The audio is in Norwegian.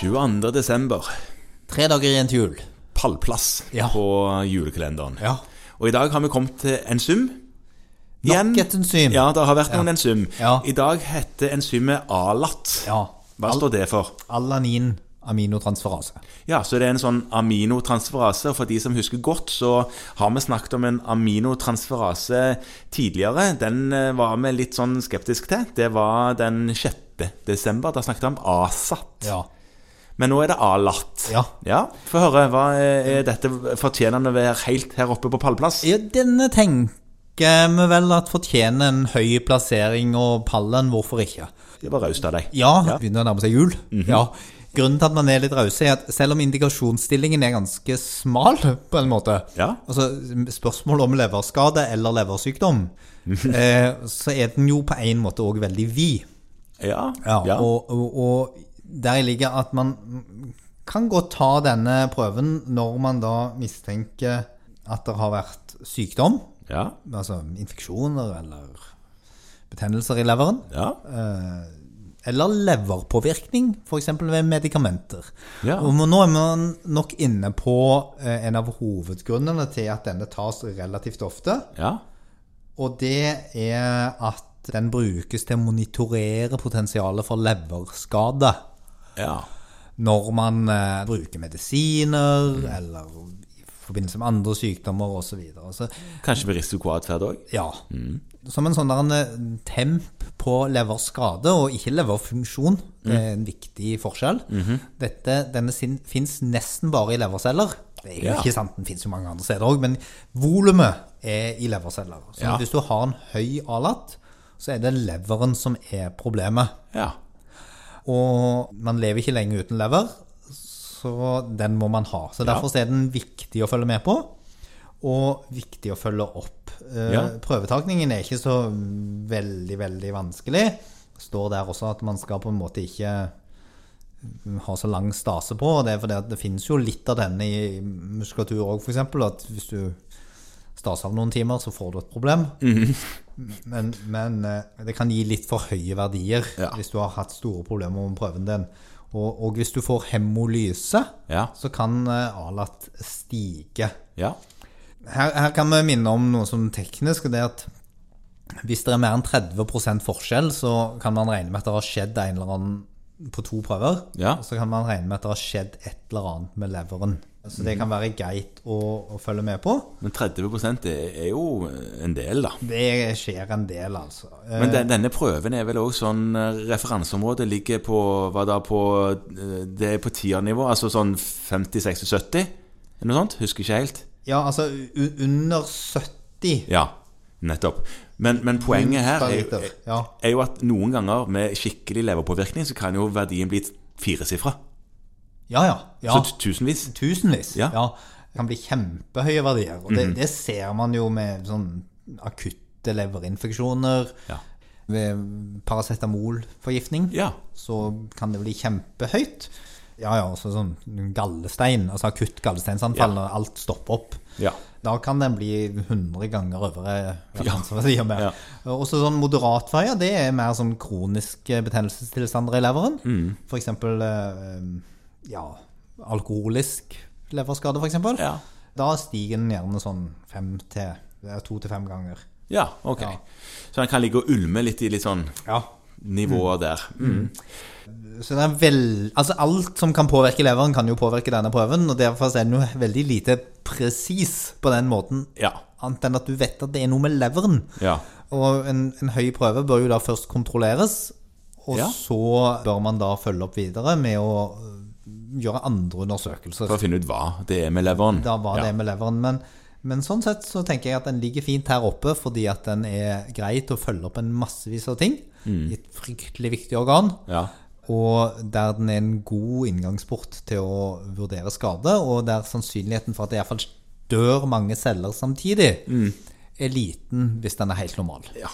22. desember. Tre dager igjen til jul. Pallplass Ja. på julekalenderen. Ja. Og i dag har vi kommet til enzym. Igjen. Nok et enzym. Ja, det har vært noen enzym. Ja. I dag heter enzymet ALAT. Ja. Hva står det for? Alanin aminotransferase. Ja, så det er en sånn aminotransferase. Og for de som husker godt, så har vi snakket om en aminotransferase tidligere. Den eh, var vi litt sånn skeptisk til. Det var den 6. desember. Da snakket vi om ASAT. Ja. Men nå er det ALAT. Ja. ja Få høre. Hva er, dette fortjenende å være helt her oppe på pallplass? ja. Denne tenker vi vel at fortjener en høy plassering og pallen. Hvorfor ikke? Det var raust av deg. Ja, Ja. begynner å nærme seg jul. Ja. Grunnen til at man er litt rause, er at selv om indikasjonsstillingen er ganske smal, på en måte Ja. Altså spørsmål om leverskade eller leversykdom, eh, så er den jo på en måte òg veldig vid. Ja. Ja. Og, og, og der ligger at man kan godt ta denne prøven når man da mistenker at det har vært sykdom, ja. altså infeksjoner eller betennelser i leveren, ja. Eller leverpåvirkning, f.eks. ved medikamenter. Ja. Og nå er man nok inne på eh, en av hovedgrunnene til at denne tas relativt ofte, ja. og det er at den brukes til å monitorere potensialet for leverskade. ja. når man eh, bruker medisiner, eller i forbindelse med andre sykdommer osv. Kanskje med risikoatferd òg? ja. Som en sånn eh, temp på leverskade, og ikke leverfunksjon. Det er en viktig forskjell. Dette, denne fins nesten bare i leverceller. Det er jo Ja. ikke sant, den fins jo mange andre steder òg, men volumet er i leverceller. Så Ja. hvis du har en høy ALAT, så er det leveren som er problemet. Ja. Og man lever ikke lenge uten lever, så den må man ha. Så Derfor er den viktig å følge med på, og viktig å følge opp. Eh, Ja. Prøvetakningen er ikke så veldig, veldig vanskelig. Det står der også at man skal på en måte ikke ha så lang stase på. og Det er fordi at det finnes jo litt av denne i muskulatur òg, f.eks. At hvis du staser av noen timer, så får du et problem. Men, men eh, det kan gi litt for høye verdier Ja. hvis du har hatt store problemer med prøven din. Og, og hvis du får hemolyse, Ja. så kan eh, ALAT stige. Ja. Her, her kan vi minne om noe som teknisk, det er at hvis det er mer enn 30% forskjell, så kan man regne med at det har skjedd en eller annen på to prøver. Ja. Så kan man regne med at det har skjedd et eller annet med leveren. Så det kan være greit å, å følge med på. Men 30 er, er jo en del, da. Det skjer en del, altså. Men den, denne prøven er vel òg sånn eh, Referanseområdet ligger på Hva da på eh, Det er på tiernivå, altså sånn 50, 60, 70? Eller noe sånt? Husker ikke helt. Ja, altså under 70 Ja, nettopp. Men, men poenget her er, er jo at noen ganger med skikkelig leverpåvirkning så kan jo verdien bli firesifra. Ja, ja. ja. Så tusenvis. Tusenvis. Ja. Ja. Det kan bli kjempehøye verdier. Og det, det ser man jo med sånn akutte leverinfeksjoner. Ja. Ved paracetamolforgiftning Ja. så kan det bli kjempehøyt. Ja, ja, også sånn gallestein, altså akutt gallesteinsanfall når alt stopper opp. Ja. Da kan den bli 100 ganger øvre Ja. Ja. Og Også sånn moderatverdier, det er mer sånn kroniske betennelsestilstander i leveren. Mm. Eksempel eh, ja, alkoholisk leverskade, eksempel. Ja. Da stiger den gjerne sånn fem til to til fem ganger. Ja, ok. Så den kan ligge og ulme litt i litt sånn Ja. Nivåer der. Mm. Så det er vel, altså alt som kan påvirke leveren, kan jo påvirke denne prøven. Og derfor er den jo veldig lite presis på den måten. Ja. Annet enn at du vet at det er noe med leveren. Ja. Og en, en høy prøve bør jo da først kontrolleres. Og Ja. så bør man da følge opp videre med å øh, gjøre andre undersøkelser. For å finne ut hva det er med leveren. Da hva det med leveren. Men, men sånn sett så tenker jeg at den ligger fint her oppe, fordi at den er greit å følge opp en massevis av ting i et fryktelig viktig organ. Ja. Og der den er en god inngangsport til å vurdere skade, og der sannsynligheten for at det iallfall dør mange celler samtidig, er liten hvis den er helt normal. ja.